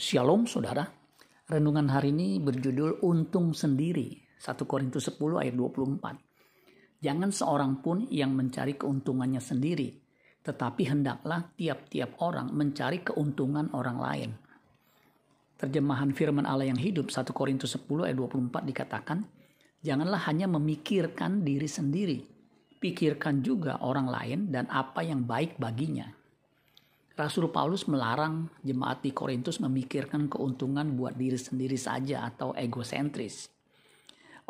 Shalom saudara. Renungan hari ini berjudul Untung Sendiri. 1 Korintus 10 ayat 24. Jangan seorang pun yang mencari keuntungannya sendiri, tetapi hendaklah tiap-tiap orang mencari keuntungan orang lain. Terjemahan firman Allah yang hidup 1 Korintus 10 ayat 24 dikatakan, Janganlah hanya memikirkan diri sendiri, pikirkan juga orang lain dan apa yang baik baginya Rasul Paulus melarang jemaat di Korintus memikirkan keuntungan buat diri sendiri saja atau egosentris.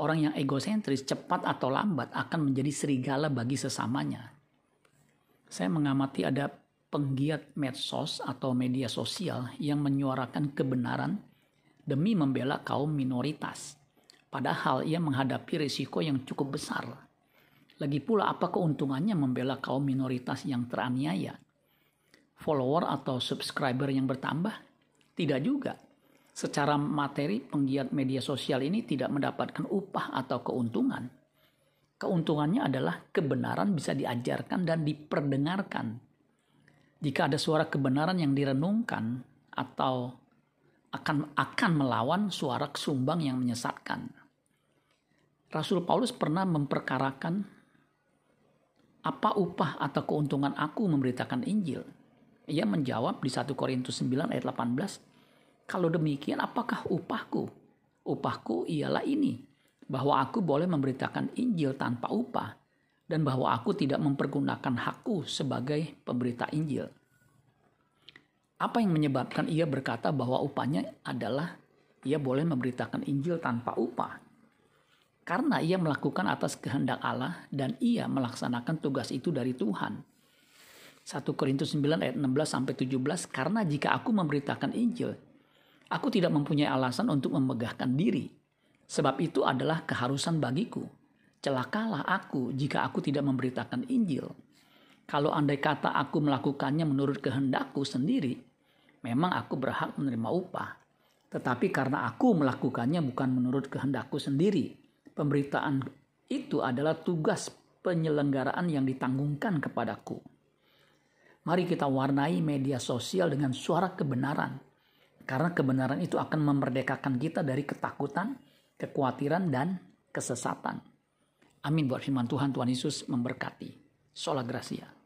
Orang yang egosentris cepat atau lambat akan menjadi serigala bagi sesamanya. Saya mengamati ada penggiat medsos atau media sosial yang menyuarakan kebenaran demi membela kaum minoritas. Padahal ia menghadapi risiko yang cukup besar. Lagi pula apa keuntungannya membela kaum minoritas yang teraniaya? Follower atau subscriber yang bertambah? Tidak juga. Secara materi, penggiat media sosial ini tidak mendapatkan upah atau keuntungan. Keuntungannya adalah kebenaran bisa diajarkan dan diperdengarkan. Jika ada suara kebenaran yang direnungkan atau akan akan melawan suara kesumbang yang menyesatkan. Rasul Paulus pernah memperkarakan apa upah atau keuntungan aku memberitakan Injil ia menjawab di 1 Korintus 9 ayat 18, kalau demikian apakah upahku? Upahku ialah ini, bahwa aku boleh memberitakan Injil tanpa upah, dan bahwa aku tidak mempergunakan hakku sebagai pemberita Injil. Apa yang menyebabkan ia berkata bahwa upahnya adalah ia boleh memberitakan Injil tanpa upah? Karena ia melakukan atas kehendak Allah dan ia melaksanakan tugas itu dari Tuhan 1 Korintus 9 ayat 16 sampai 17 karena jika aku memberitakan Injil aku tidak mempunyai alasan untuk memegahkan diri. Sebab itu adalah keharusan bagiku. Celakalah aku jika aku tidak memberitakan Injil. Kalau andai kata aku melakukannya menurut kehendakku sendiri memang aku berhak menerima upah. Tetapi karena aku melakukannya bukan menurut kehendakku sendiri pemberitaan itu adalah tugas penyelenggaraan yang ditanggungkan kepadaku Mari kita warnai media sosial dengan suara kebenaran. Karena kebenaran itu akan memerdekakan kita dari ketakutan, kekhawatiran, dan kesesatan. Amin buat firman Tuhan. Tuhan Yesus memberkati. Sola Gracia.